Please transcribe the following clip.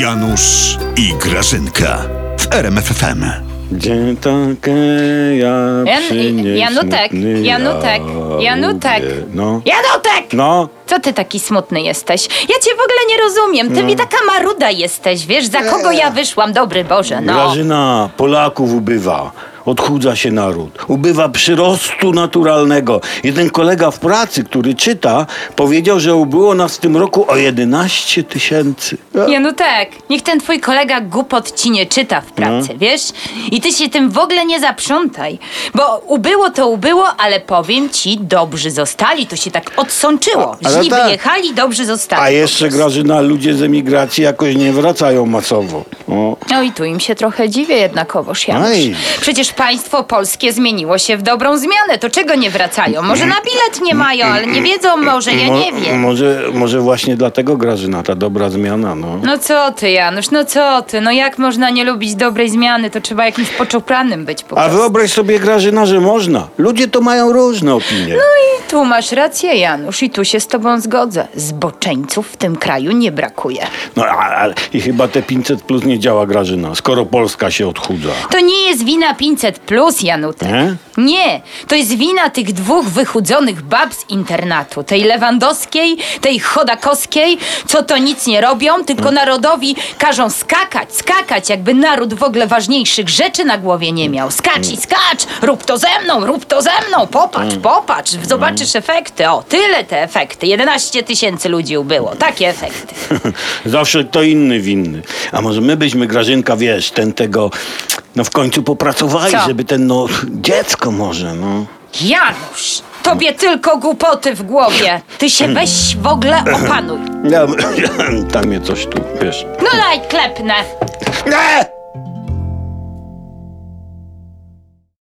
Janusz i Grażynka w RMFFM. Dzień takie ja Jan, Janutek, Janutek, ja Janutek. No, Janutek! no. Co ty taki smutny jesteś? Ja cię w ogóle nie rozumiem. Ty mi taka maruda jesteś, wiesz, za kogo ja wyszłam, dobry Boże, no. Grażyna, Polaków ubywa. Odchudza się naród. Ubywa przyrostu naturalnego. Jeden kolega w pracy, który czyta, powiedział, że ubyło nas w tym roku o 11 tysięcy. Janutek, niech ten twój kolega głupot ci nie czyta w pracy, No. wiesz? I ty się tym w ogóle nie zaprzątaj. Bo ubyło to ubyło, ale powiem ci, dobrzy zostali. To się tak odsączyło. A- Źli tak. wyjechali, dobrzy zostali. A jeszcze. Grażyna, ludzie z emigracji jakoś nie wracają masowo. O. No i tu im się trochę dziwię jednakowoż, Janusz. Oj. Przecież państwo polskie zmieniło się w dobrą zmianę. To czego nie wracają? Może na bilet nie mają, ale nie wiedzą może, ja Mo- nie wiem. Może, może właśnie dlatego, Grażyna, ta dobra zmiana, no. No co ty, Janusz, no co ty? No jak można nie lubić dobrej zmiany? To trzeba jakimś poczopranym być po A prostu. wyobraź sobie, Grażyna, że można. Ludzie to mają różne opinie. I tu masz rację, Janusz, i tu się z tobą zgodzę. Zboczeńców w tym kraju nie brakuje. No a, a, i chyba te 500 plus nie działa, Grażyna, skoro Polska się odchudza. To nie jest wina 500 plus, Janutek. Nie? Nie, to jest wina tych dwóch wychudzonych bab z internatu. Tej Lewandowskiej, tej Chodakowskiej, co to nic nie robią, tylko narodowi każą skakać, skakać, jakby naród w ogóle ważniejszych rzeczy na głowie nie miał. Skacz i skacz, rób to ze mną, rób to ze mną, popatrz, popatrz, zobaczysz efekty. O, tyle te efekty. 11 tysięcy ludzi ubyło, takie efekty. Zawsze kto inny winny. A może my byśmy, Grażynka, wiesz, ten tego, no w końcu popracowali, Co? żeby ten, no, dziecko może, no. Janusz, tobie tylko głupoty w głowie. Ty się weź w ogóle opanuj. Ja, tam mnie coś tu, wiesz. No daj, klepnę. Nie!